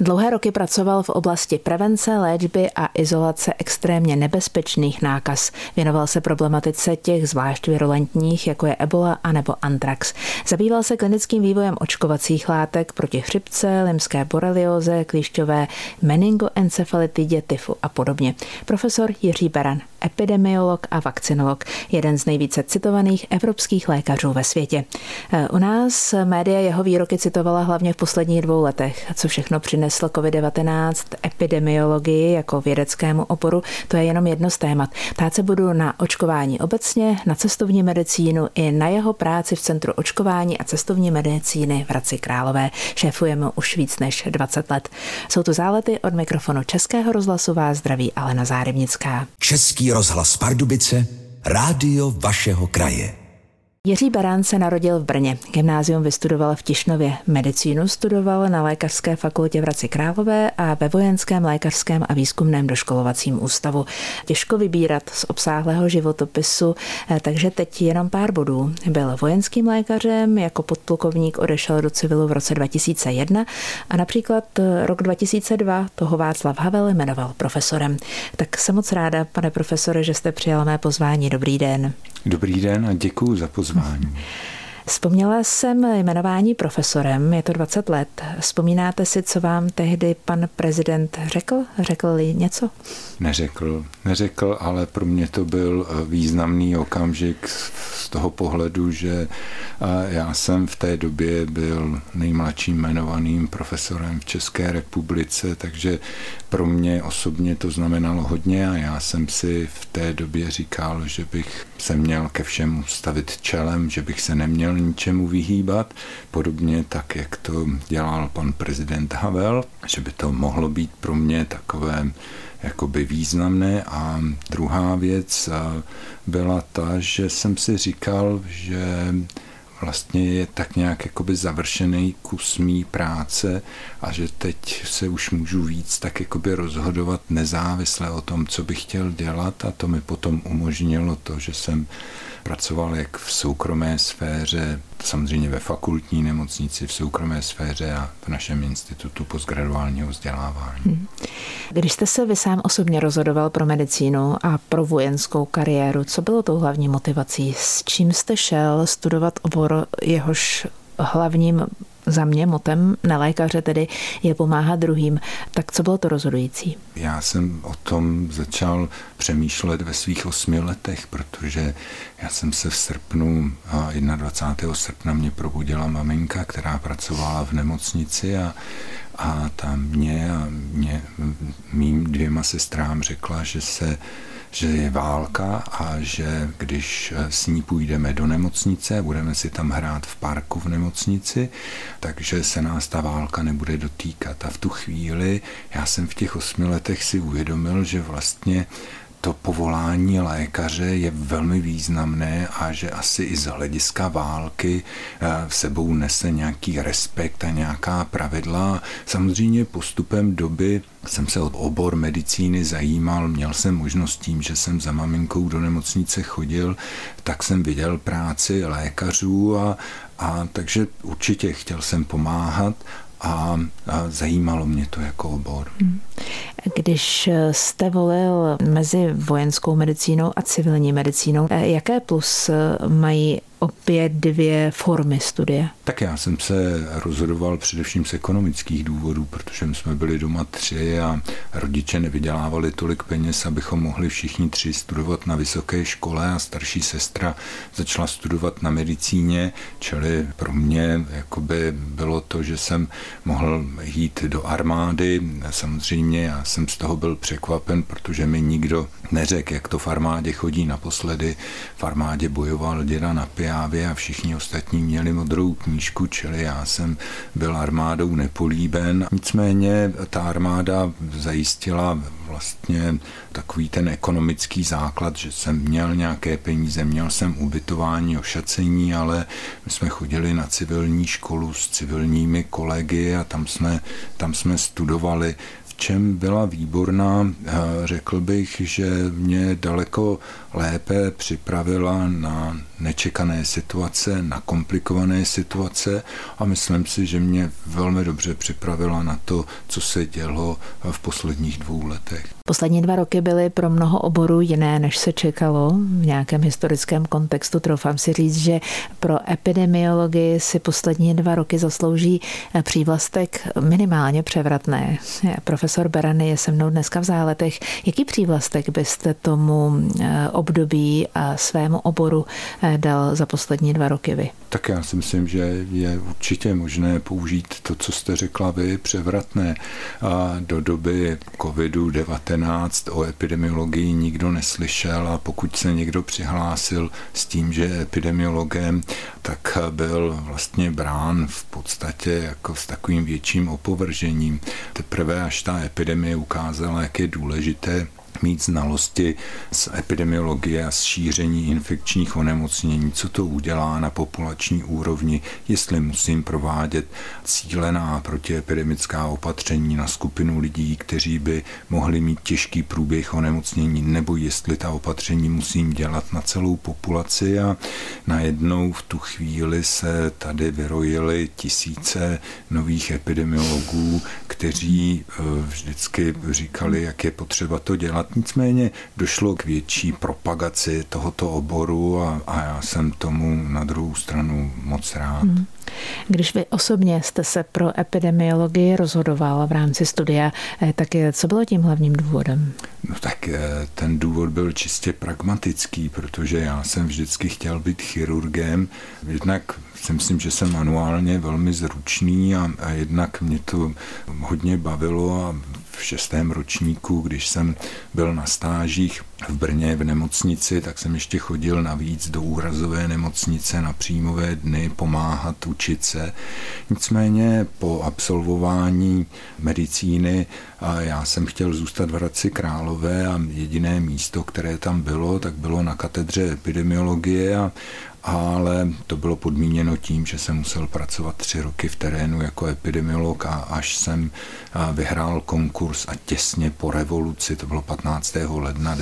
Dlouhé roky pracoval v oblasti prevence, léčby a izolace extrémně nebezpečných nákaz. Věnoval se problematice těch zvlášť virulentních, jako je ebola a nebo antrax. Zabýval se klinickým vývojem očkovacích látek proti chřipce, limské borelioze, klíšťové meningoencefalitidě, tyfu a podobně. Profesor Jiří Beran, epidemiolog a vakcinolog, jeden z nejvíce citovaných evropských lékařů ve světě. U nás média jeho výroky citovala hlavně v posledních dvou letech, co všechno přineslo přinesl COVID-19 epidemiologii jako vědeckému oporu, to je jenom jedno z témat. Ptát se budu na očkování obecně, na cestovní medicínu i na jeho práci v Centru očkování a cestovní medicíny v Hradci Králové. Šéfuje mu už víc než 20 let. Jsou to zálety od mikrofonu Českého rozhlasu vás zdraví Alena Zárybnická. Český rozhlas Pardubice, rádio vašeho kraje. Jiří Barán se narodil v Brně. Gymnázium vystudoval v Tišnově. Medicínu studoval na Lékařské fakultě v Hradci Králové a ve Vojenském lékařském a výzkumném doškolovacím ústavu. Těžko vybírat z obsáhlého životopisu, eh, takže teď jenom pár bodů. Byl vojenským lékařem, jako podplukovník odešel do civilu v roce 2001 a například eh, rok 2002 toho Václav Havel jmenoval profesorem. Tak jsem moc ráda, pane profesore, že jste přijal mé pozvání. Dobrý den. Dobrý den a děkuji za pozvání. Vzpomněla jsem jmenování profesorem, je to 20 let. Vzpomínáte si, co vám tehdy pan prezident řekl? Řekl-li něco? Neřekl, neřekl, ale pro mě to byl eh, významný okamžik z toho pohledu, že eh, já jsem v té době byl nejmladším jmenovaným profesorem v České republice, takže pro mě osobně to znamenalo hodně a já jsem si v té době říkal, že bych se měl ke všemu stavit čelem, že bych se neměl ničemu vyhýbat, podobně tak, jak to dělal pan prezident Havel, že by to mohlo být pro mě takové jakoby významné. A druhá věc byla ta, že jsem si říkal, že vlastně je tak nějak jakoby završený kus mý práce a že teď se už můžu víc tak jakoby rozhodovat nezávisle o tom, co bych chtěl dělat a to mi potom umožnilo to, že jsem pracoval jak v soukromé sféře, samozřejmě ve fakultní nemocnici, v soukromé sféře a v našem institutu postgraduálního vzdělávání. Hmm. Když jste se vy sám osobně rozhodoval pro medicínu a pro vojenskou kariéru, co bylo tou hlavní motivací? S čím jste šel studovat obor, jehož hlavním za mě motem nelékaře tedy je pomáhat druhým. Tak co bylo to rozhodující? Já jsem o tom začal přemýšlet ve svých osmi letech, protože já jsem se v srpnu, 21. srpna mě probudila maminka, která pracovala v nemocnici a a ta mě a mě, mým dvěma sestrám řekla, že se že je válka a že když s ní půjdeme do nemocnice, budeme si tam hrát v parku v nemocnici, takže se nás ta válka nebude dotýkat. A v tu chvíli já jsem v těch osmi letech si uvědomil, že vlastně to povolání lékaře je velmi významné a že asi i z hlediska války v eh, sebou nese nějaký respekt a nějaká pravidla. Samozřejmě postupem doby jsem se o obor medicíny zajímal, měl jsem možnost tím, že jsem za maminkou do nemocnice chodil, tak jsem viděl práci lékařů a, a takže určitě chtěl jsem pomáhat a, a zajímalo mě to jako obor. Hmm. Když jste volil mezi vojenskou medicínou a civilní medicínou, jaké plus mají opět dvě formy studie? Tak já jsem se rozhodoval především z ekonomických důvodů, protože my jsme byli doma tři a rodiče nevydělávali tolik peněz, abychom mohli všichni tři studovat na vysoké škole a starší sestra začala studovat na medicíně, čili pro mě jakoby bylo to, že jsem mohl jít do armády. Samozřejmě já jsem z toho byl překvapen, protože mi nikdo neřekl, jak to v armádě chodí naposledy. V armádě bojoval děda na Piávě a všichni ostatní měli modrou knížku, čili já jsem byl armádou nepolíben. Nicméně ta armáda zajistila vlastně takový ten ekonomický základ, že jsem měl nějaké peníze, měl jsem ubytování, ošacení, ale my jsme chodili na civilní školu s civilními kolegy a tam jsme, tam jsme studovali. Čem byla výborná, řekl bych, že mě daleko lépe připravila na nečekané situace, na komplikované situace a myslím si, že mě velmi dobře připravila na to, co se dělo v posledních dvou letech. Poslední dva roky byly pro mnoho oborů jiné, než se čekalo v nějakém historickém kontextu. Troufám si říct, že pro epidemiologii si poslední dva roky zaslouží přívlastek minimálně převratné. Profesor Berany je se mnou dneska v záletech. Jaký přívlastek byste tomu eh, období a svému oboru eh, dal za poslední dva roky vy? Tak já si myslím, že je určitě možné použít to, co jste řekla vy, převratné. A do doby COVID-19 o epidemiologii nikdo neslyšel a pokud se někdo přihlásil s tím, že je epidemiologem, tak byl vlastně brán v podstatě jako s takovým větším opovržením. Teprve až ta epidemie ukázala, jak je důležité mít znalosti z epidemiologie a z šíření infekčních onemocnění, co to udělá na populační úrovni, jestli musím provádět cílená protiepidemická opatření na skupinu lidí, kteří by mohli mít těžký průběh onemocnění, nebo jestli ta opatření musím dělat na celou populaci? A najednou v tu chvíli se tady vyrojily tisíce nových epidemiologů, kteří eh, vždycky říkali, jak je potřeba to dělat dělat. Nicméně došlo k větší propagaci tohoto oboru a, a já jsem tomu na druhou stranu moc rád. Hmm. Když vy osobně jste se pro epidemiologii rozhodoval v rámci studia, eh, tak co bylo tím hlavním důvodem? No tak eh, ten důvod byl čistě pragmatický, protože já jsem vždycky chtěl být chirurgem. Jednak si myslím, že jsem manuálně velmi zručný a, a jednak mě to hodně bavilo a v šestém ročníku, když jsem byl na stážích v Brně v nemocnici, tak jsem ještě chodil navíc do úrazové nemocnice na příjmové dny pomáhat učit se. Nicméně po absolvování medicíny a já jsem chtěl zůstat v Hradci Králové a jediné místo, které tam bylo, tak bylo na katedře epidemiologie a, ale to bylo podmíněno tím, že jsem musel pracovat tři roky v terénu jako epidemiolog a až jsem vyhrál konkurs a těsně po revoluci, to bylo 15. ledna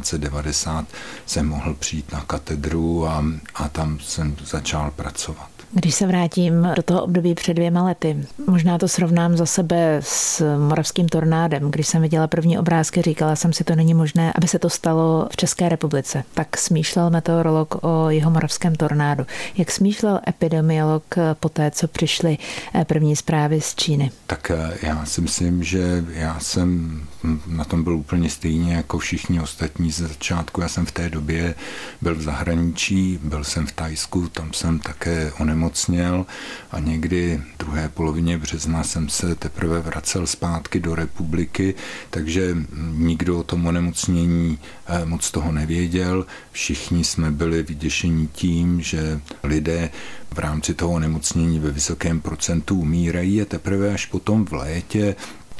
1990, jsem mohl přijít na katedru a, a tam jsem začal pracovat. Když se vrátím do toho období před dvěma lety, možná to srovnám za sebe s moravským tornádem. Když jsem viděla první obrázky, říkala jsem si, to není možné, aby se to stalo v České republice. Tak smýšlel meteorolog o jeho moravském tornádu. Jak smýšlel epidemiolog po té, co přišly první zprávy z Číny? Tak eh, já si myslím, že já jsem na tom byl úplně stejně jako všichni ostatní ze začátku. Já jsem v té době byl v zahraničí, byl jsem v Tajsku, tam jsem také onemocněl a někdy v druhé polovině března jsem se teprve vracel zpátky do republiky, takže nikdo o tom onemocnění eh, moc toho nevěděl. Všichni jsme byli vyděšení tím, že lidé v rámci toho onemocnění ve vysokém procentu umírají a teprve až potom v létě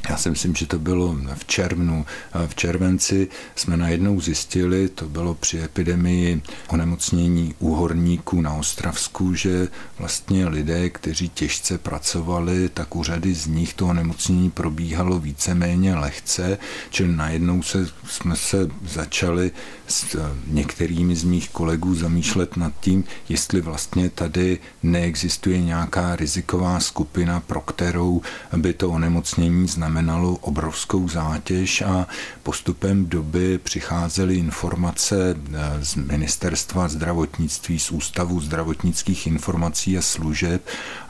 já si myslím, že to bylo v červnu. V červenci jsme najednou zjistili, to bylo při epidemii onemocnění úhorníků na Ostravsku, že vlastně lidé, kteří těžce pracovali, tak u řady z nich to onemocnění probíhalo víceméně lehce, čili najednou se, jsme se začali s některými z mých kolegů zamýšlet nad tím, jestli vlastně tady neexistuje nějaká riziková skupina, pro kterou by to onemocnění znamenalo obrovskou zátěž. A postupem doby přicházely informace eh, z ministerstva zdravotnictví, z Ústavu zdravotnických informací a služeb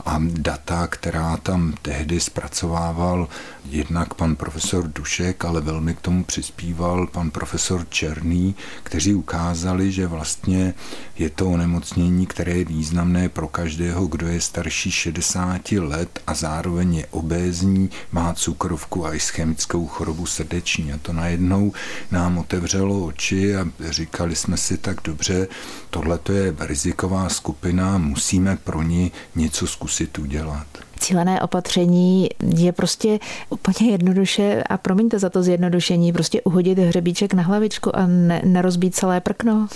a data, která tam tehdy zpracovával jednak pan profesor Dušek, ale velmi k tomu přispíval pan profesor Černý, kteří ukázali, že vlastně je to onemocnění, které je významné pro každého, kdo je starší 60 let a zároveň je obézní, má cukrovku a ischemickou chorobu srdeční. A to najednou nám otevřelo oči a říkali jsme si tak dobře, tohle je riziková skupina, musíme pro ní něco zkusit udělat cílené opatření je prostě úplně jednoduše, a promiňte za to zjednodušení, prostě uhodit hřebíček na hlavičku a ne, nerozbít celé prkno?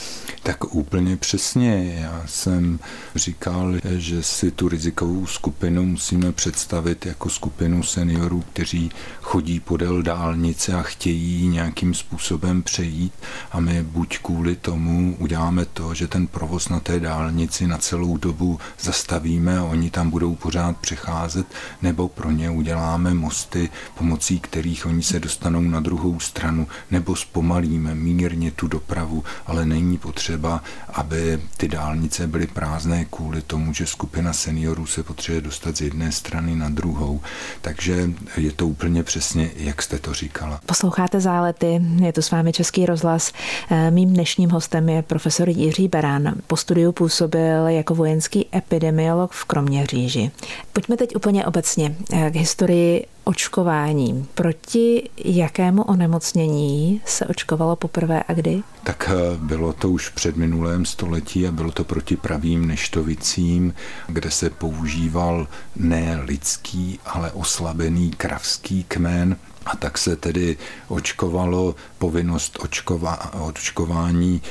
Tak úplně přesně. Já jsem říkal, že si tu rizikovou skupinu musíme představit jako skupinu seniorů, kteří chodí podél dálnice a chtějí nějakým způsobem přejít a my buď kvůli tomu uděláme to, že ten provoz na té dálnici na celou dobu zastavíme a oni tam budou pořád přecházet, nebo pro ně uděláme mosty, pomocí kterých oni se dostanou na druhou stranu, nebo zpomalíme mírně tu dopravu, ale není potřeba, aby ty dálnice byly prázdné kvůli tomu, že skupina seniorů se potřebuje dostat z jedné strany na druhou. Takže je to úplně přesně, jak jste to říkala. Posloucháte zálety, je to s vámi Český rozhlas. Eh, mým dnešním hostem je profesor Jiří Beran. Po studiu působil jako vojenský epidemiolog v Kroměříži. Pojďme teď úplně obecně eh, k historii očkování. Proti jakému onemocnění se očkovalo poprvé a kdy? Tak eh, bylo to už před minulém století a bylo to proti pravým neštovicím, kde se používal ne lidský, ale oslabený kravský kmen a tak se tedy očkovalo povinnost očkova, očkování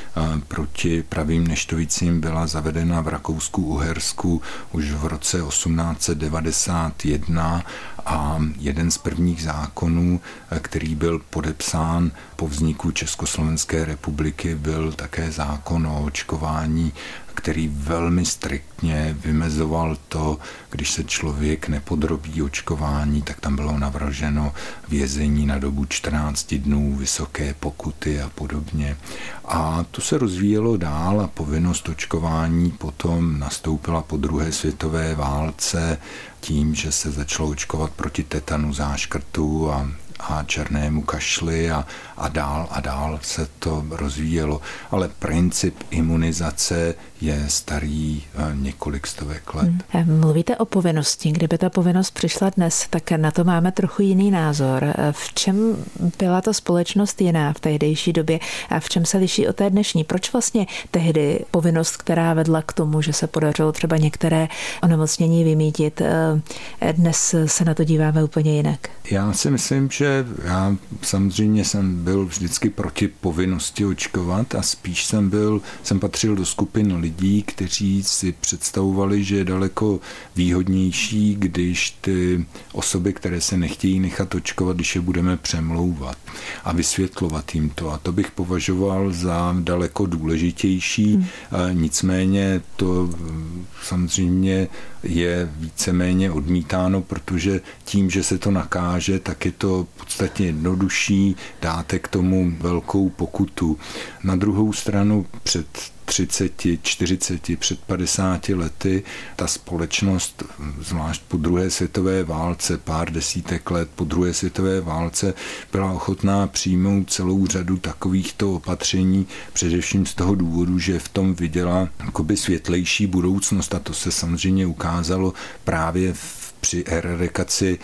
proti pravým neštovicím byla zavedena v Rakousku-Uhersku už v roce 1891 a jeden z prvních zákonů, který byl podepsán po vzniku Československé republiky, byl také zákon o očkování který velmi striktně vymezoval to, když se člověk nepodrobí očkování, tak tam bylo navrženo vězení na dobu 14 dnů, vysoké pokuty a podobně. A to se rozvíjelo dál a povinnost očkování potom nastoupila po druhé světové válce tím, že se začalo očkovat proti tetanu, záškrtu a a černému kašli a, a dál a dál se to rozvíjelo. Ale princip imunizace je starý eh, několik stovek let. Hmm. Eh, mluvíte o povinnosti. Kdyby ta povinnost přišla dnes, tak na to máme trochu jiný názor. Eh, v čem byla ta společnost jiná v tehdejší době a v čem se liší od té dnešní? Proč vlastně tehdy povinnost, která vedla k tomu, že se podařilo třeba některé onemocnění vymítit, dnes se na to díváme úplně jinak? Já si myslím, že já samozřejmě jsem byl vždycky proti povinnosti očkovat a spíš jsem byl, jsem patřil do skupin lidí, kteří si představovali, že je daleko výhodnější, když ty osoby, které se nechtějí nechat očkovat, když je budeme přemlouvat a vysvětlovat jim to. A to bych považoval za daleko důležitější. Hmm. Nicméně to samozřejmě je víceméně odmítáno, protože tím, že se to nakáže, tak je to podstatně jednodušší, dáte k tomu velkou pokutu. Na druhou stranu před 30, 40, před 50 lety ta společnost, zvlášť po druhé světové válce, pár desítek let po druhé světové válce, byla ochotná přijmout celou řadu takovýchto opatření, především z toho důvodu, že v tom viděla jakoby světlejší budoucnost. A to se samozřejmě ukázalo právě v při eradikaci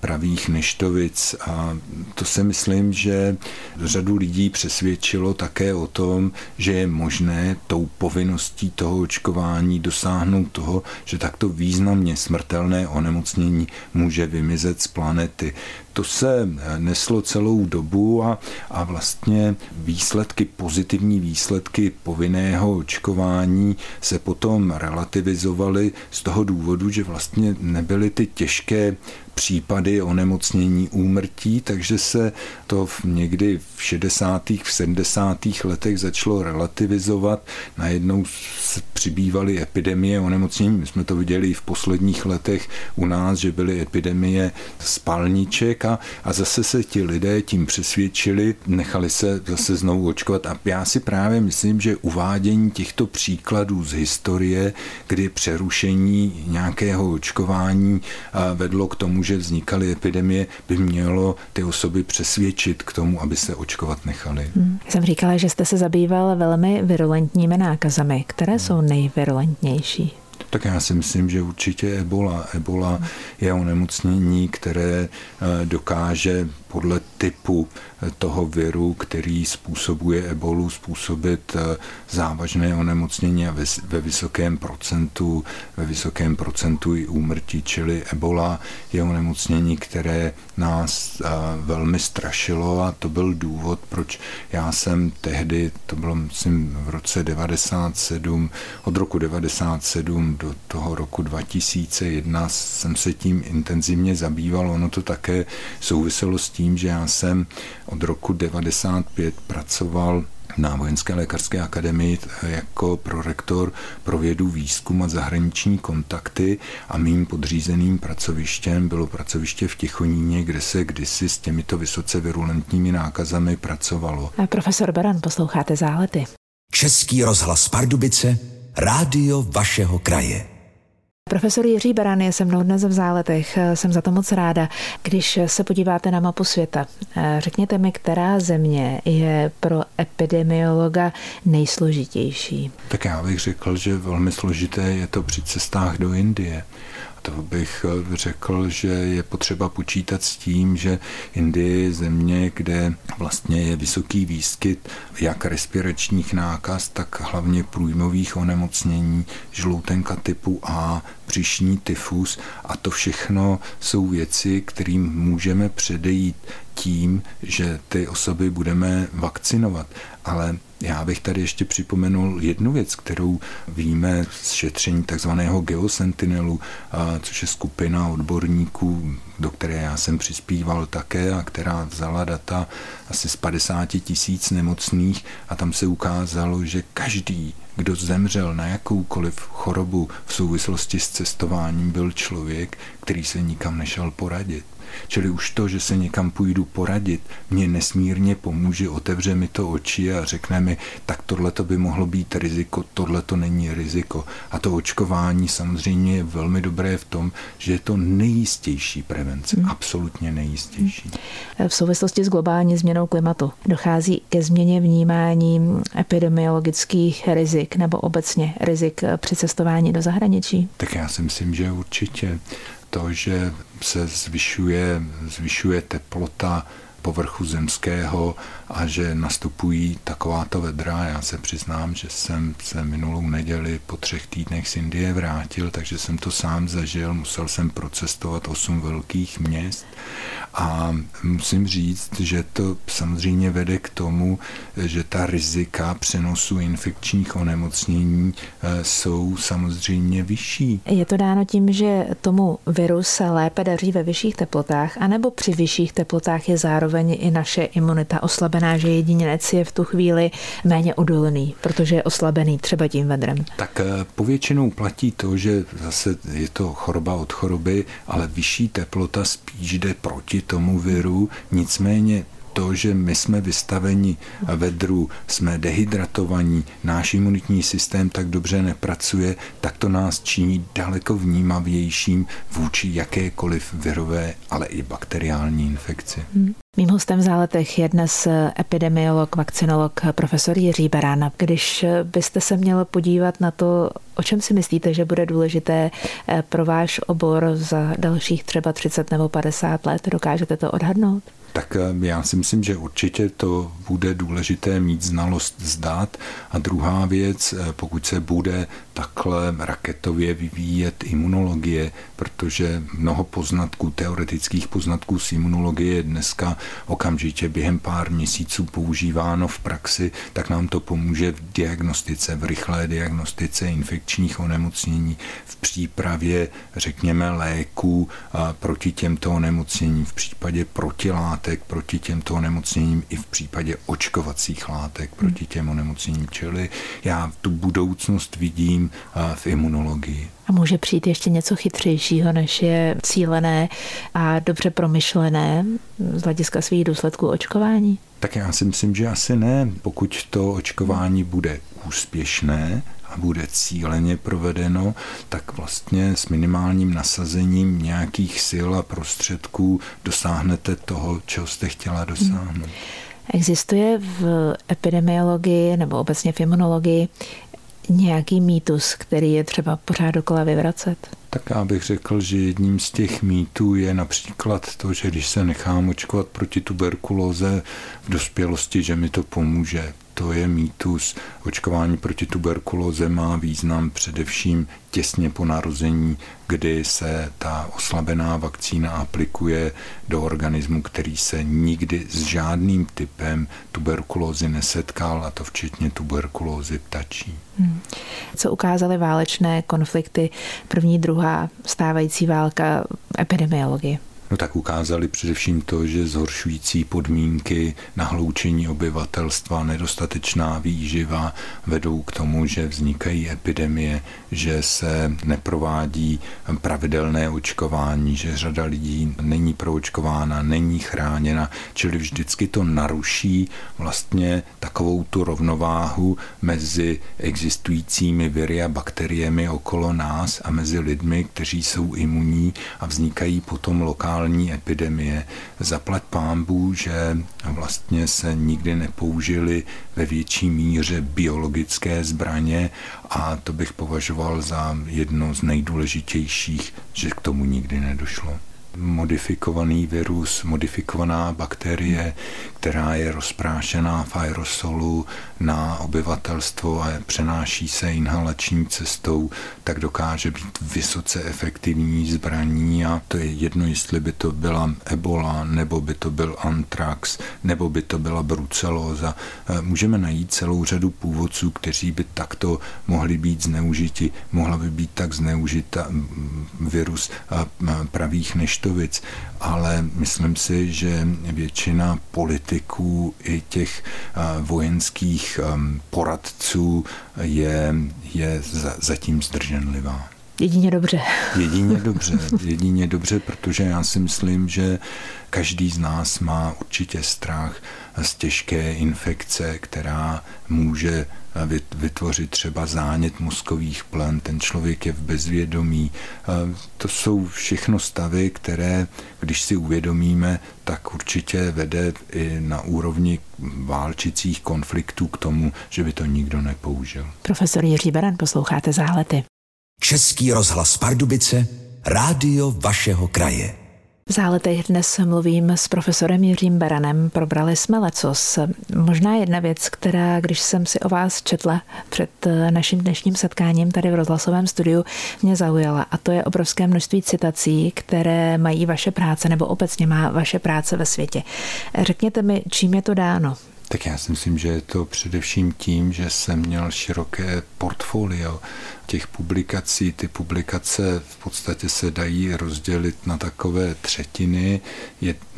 pravých neštovic. A to si myslím, že řadu lidí přesvědčilo také o tom, že je možné tou povinností toho očkování dosáhnout toho, že takto významně smrtelné onemocnění může vymizet z planety to se neslo celou dobu a, a vlastně výsledky, pozitivní výsledky povinného očkování se potom relativizovaly z toho důvodu, že vlastně nebyly ty těžké případy onemocnění úmrtí, takže se to v někdy v 60. v 70. letech začalo relativizovat. Najednou přibývaly epidemie onemocnění. My jsme to viděli i v posledních letech u nás, že byly epidemie spalniček a, a zase se ti lidé tím přesvědčili, nechali se zase znovu očkovat. A já si právě myslím, že uvádění těchto příkladů z historie, kdy přerušení nějakého očkování vedlo k tomu, že vznikaly epidemie, by mělo ty osoby přesvědčit k tomu, aby se očkovat nechali. Hmm. Jsem říkala, že jste se zabýval velmi virulentními nákazami. Které hmm. jsou nejvirulentnější? Tak já si myslím, že určitě ebola. Ebola je onemocnění, které eh, dokáže podle typu toho viru, který způsobuje ebolu, způsobit závažné onemocnění a ve vysokém procentu, ve vysokém procentu i úmrtí, čili ebola je onemocnění, které nás velmi strašilo a to byl důvod, proč já jsem tehdy, to bylo myslím v roce 97, od roku 97 do toho roku 2001 jsem se tím intenzivně zabýval. Ono to také souviselo s tím, že já jsem od roku 95 pracoval na Vojenské lékařské akademii jako prorektor pro vědu, výzkum a zahraniční kontakty a mým podřízeným pracovištěm bylo pracoviště v Tichoníně, kde se kdysi s těmito vysoce virulentními nákazami pracovalo. A profesor Beran, posloucháte zálety. Český rozhlas Pardubice, rádio vašeho kraje. Profesor Jiří Beran je se mnou dnes v záletech. Jsem za to moc ráda. Když se podíváte na mapu světa, řekněte mi, která země je pro epidemiologa nejsložitější? Tak já bych řekl, že velmi složité je to při cestách do Indie to bych eh, řekl, že je potřeba počítat s tím, že Indie je země, kde vlastně je vysoký výskyt jak respiračních nákaz, tak hlavně průjmových onemocnění, žloutenka typu A, břišní tyfus a to všechno jsou věci, kterým můžeme předejít tím, že ty osoby budeme vakcinovat. Ale já bych tady ještě připomenul jednu věc, kterou víme z šetření takzvaného Geosentinelu, což je skupina odborníků, do které já jsem přispíval také a která vzala data asi z 50 tisíc nemocných a tam se ukázalo, že každý, kdo zemřel na jakoukoliv chorobu v souvislosti s cestováním, byl člověk, který se nikam nešel poradit. Čili už to, že se někam půjdu poradit, mě nesmírně pomůže, otevře mi to oči a řekne mi, tak tohle to by mohlo být riziko, tohle to není riziko. A to očkování samozřejmě je velmi dobré v tom, že je to nejistější prevence, hmm. absolutně nejistější. V souvislosti s globální změnou klimatu dochází ke změně vnímání epidemiologických rizik nebo obecně rizik při cestování do zahraničí? Tak já si myslím, že určitě to, že se zvyšuje, zvyšuje teplota povrchu zemského a že nastupují takováto vedra. Já se přiznám, že jsem se minulou neděli po třech týdnech z Indie vrátil, takže jsem to sám zažil. Musel jsem procestovat osm velkých měst a musím říct, že to samozřejmě vede k tomu, že ta rizika přenosu infekčních onemocnění eh, jsou samozřejmě vyšší. Je to dáno tím, že tomu viru se lépe daří ve vyšších teplotách, anebo při vyšších teplotách je zároveň i naše imunita oslabená, že jedinec je v tu chvíli méně odolný, protože je oslabený třeba tím vedrem? Tak eh, povětšinou platí to, že zase je to choroba od choroby, ale vyšší teplota spíš jde proti tomu viru, nicméně to, že my jsme vystaveni vedru, jsme dehydratovaní, náš imunitní systém tak dobře nepracuje, tak to nás činí daleko vnímavějším vůči jakékoliv virové, ale i bakteriální infekci. Hmm. Mým hostem v záletech je dnes epidemiolog, vakcinolog profesor Jiří Beran. Když byste se měl podívat na to, o čem si myslíte, že bude důležité pro váš obor za dalších třeba 30 nebo 50 let, dokážete to odhadnout? Tak eh, já si myslím, že určitě to bude důležité mít znalost zdát. A druhá věc, eh, pokud se bude takhle raketově vyvíjet imunologie, protože mnoho poznatků, teoretických poznatků z imunologie je dneska okamžitě během pár měsíců používáno v praxi, tak nám to pomůže v diagnostice, v rychlé diagnostice infekčních onemocnění, v přípravě, řekněme, léků proti těmto onemocněním, v případě protilátek proti těmto onemocněním i v případě očkovacích látek proti těm onemocněním. Čili já tu budoucnost vidím v imunologii. A může přijít ještě něco chytřejšího, než je cílené a dobře promyšlené z hlediska svých důsledků očkování? Tak já si myslím, že asi ne. Pokud to očkování bude úspěšné, a bude cíleně provedeno, tak vlastně s minimálním nasazením nějakých sil a prostředků dosáhnete toho, čeho jste chtěla dosáhnout. Existuje v epidemiologii nebo obecně v imunologii nějaký mýtus, který je třeba pořád dokola vyvracet? Tak já bych řekl, že jedním z těch mýtů je například to, že když se nechám očkovat proti tuberkulóze v dospělosti, že mi to pomůže to je mýtus. Očkování proti tuberkulóze má význam především těsně po narození, kdy se ta oslabená vakcína aplikuje do organismu, který se nikdy s žádným typem tuberkulózy nesetkal, a to včetně tuberkulózy ptačí. Hmm. Co ukázaly válečné konflikty, první, druhá, stávající válka, epidemiologie? No tak ukázali především to, že zhoršující podmínky na hloučení obyvatelstva, nedostatečná výživa vedou k tomu, že vznikají epidemie, že se neprovádí pravidelné očkování, že řada lidí není proočkována, není chráněna, čili vždycky to naruší vlastně takovou tu rovnováhu mezi existujícími viry a bakteriemi okolo nás a mezi lidmi, kteří jsou imunní a vznikají potom lokální globální epidemie. Zaplať pámbu, že vlastně se nikdy nepoužili ve větší míře biologické zbraně a to bych považoval za jedno z nejdůležitějších, že k tomu nikdy nedošlo modifikovaný virus, modifikovaná bakterie, která je rozprášená v aerosolu na obyvatelstvo a přenáší se inhalační cestou, tak dokáže být vysoce efektivní zbraní a to je jedno, jestli by to byla ebola, nebo by to byl antrax, nebo by to byla brucelóza. Můžeme najít celou řadu původců, kteří by takto mohli být zneužiti. Mohla by být tak zneužita virus pravých neštovic, ale myslím si, že většina politiků i těch vojenských poradců je, je zatím zdrženlivá. Jedině dobře. Jedině dobře, jedině dobře, protože já si myslím, že každý z nás má určitě strach z těžké infekce, která může vytvořit třeba zánět mozkových plen, ten člověk je v bezvědomí. To jsou všechno stavy, které, když si uvědomíme, tak určitě vede i na úrovni válčicích konfliktů k tomu, že by to nikdo nepoužil. Profesor Jiří Beran, posloucháte Zálety. Český rozhlas Pardubice, rádio vašeho kraje. V záletech dnes mluvím s profesorem Jiřím Beranem. Probrali jsme lecos. Možná jedna věc, která, když jsem si o vás četla před naším dnešním setkáním tady v rozhlasovém studiu, mě zaujala. A to je obrovské množství citací, které mají vaše práce nebo obecně má vaše práce ve světě. Řekněte mi, čím je to dáno? Tak já si myslím, že je to především tím, že jsem měl široké portfolio těch publikací. Ty publikace v podstatě se dají rozdělit na takové třetiny.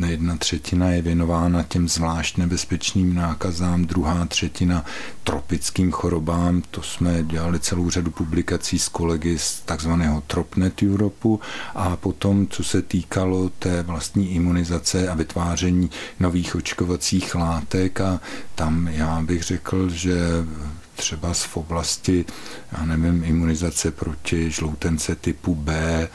Jedna třetina je věnována těm zvlášť nebezpečným nákazám, druhá třetina tropickým chorobám. To jsme dělali celou řadu publikací s kolegy z takzvaného Tropnet Europu a potom, co se týkalo té vlastní imunizace a vytváření nových očkovacích látek a tam já bych řekl, že třeba v oblasti, já nevím, imunizace proti žloutence typu B,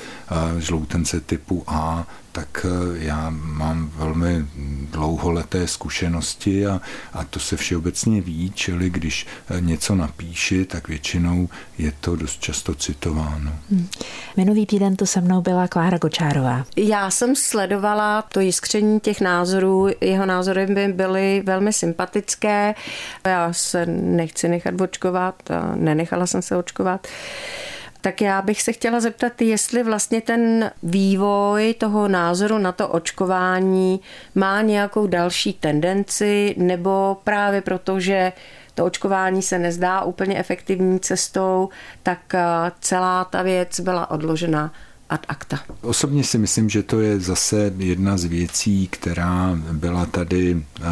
žloutence typu A, tak eh, já mám velmi dlouholeté zkušenosti a, a to se všeobecně ví, čili když eh, něco napíši, tak většinou je to dost často citováno. Hmm. Minulý týden tu se mnou byla Klára Kočárová. Já jsem sledovala to jiskření těch názorů, jeho názory by byly velmi sympatické. Já se nechci nechat očkovat, nenechala jsem se očkovat tak já bych se chtěla zeptat, jestli vlastně ten vývoj toho názoru na to očkování má nějakou další tendenci, nebo právě proto, že to očkování se nezdá úplně efektivní cestou, tak celá ta věc byla odložena ad acta. Osobně si myslím, že to je zase jedna z věcí, která byla tady eh,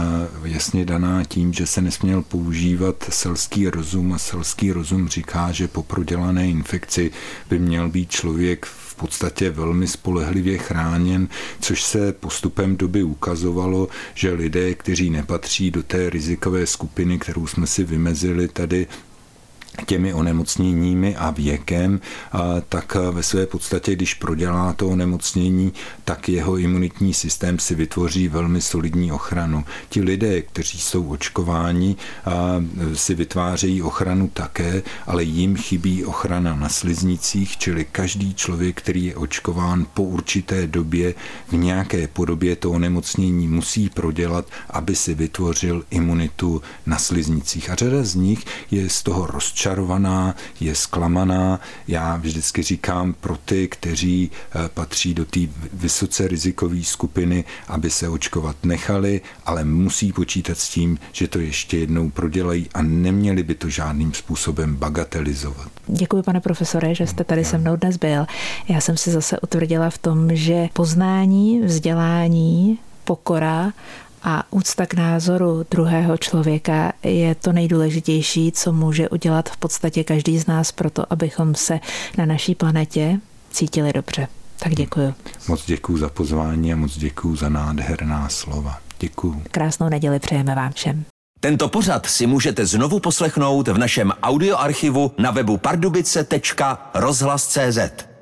jasně daná tím, že se nesměl používat selský rozum a selský rozum říká, že po prodělané infekci by měl být člověk v podstatě velmi spolehlivě chráněn, což se postupem doby ukazovalo, že lidé, kteří nepatří do té rizikové skupiny, kterou jsme si vymezili tady těmi onemocněními a věkem, tak ve své podstatě, když prodělá to onemocnění, tak jeho imunitní systém si vytvoří velmi solidní ochranu. Ti lidé, kteří jsou očkováni, si vytvářejí ochranu také, ale jim chybí ochrana na sliznicích, čili každý člověk, který je očkován po určité době v nějaké podobě to onemocnění musí prodělat, aby si vytvořil imunitu na sliznicích. A řada z nich je z toho rozčarovaná rozčarovaná, je zklamaná. Já vždycky říkám pro ty, kteří eh, patří do té vysoce rizikové skupiny, aby se očkovat nechali, ale musí počítat s tím, že to ještě jednou prodělají a neměli by to žádným způsobem bagatelizovat. Děkuji, pane profesore, že jste tady se mnou dnes byl. Já jsem si zase utvrdila v tom, že poznání, vzdělání, pokora a úcta k názoru druhého člověka je to nejdůležitější, co může udělat v podstatě každý z nás pro to, abychom se na naší planetě cítili dobře. Tak děkuji. Moc děkuji za pozvání a moc děkuji za nádherná slova. Děkuji. Krásnou neděli přejeme vám všem. Tento pořad si můžete znovu poslechnout v našem audioarchivu na webu pardubice.rozhlas.cz.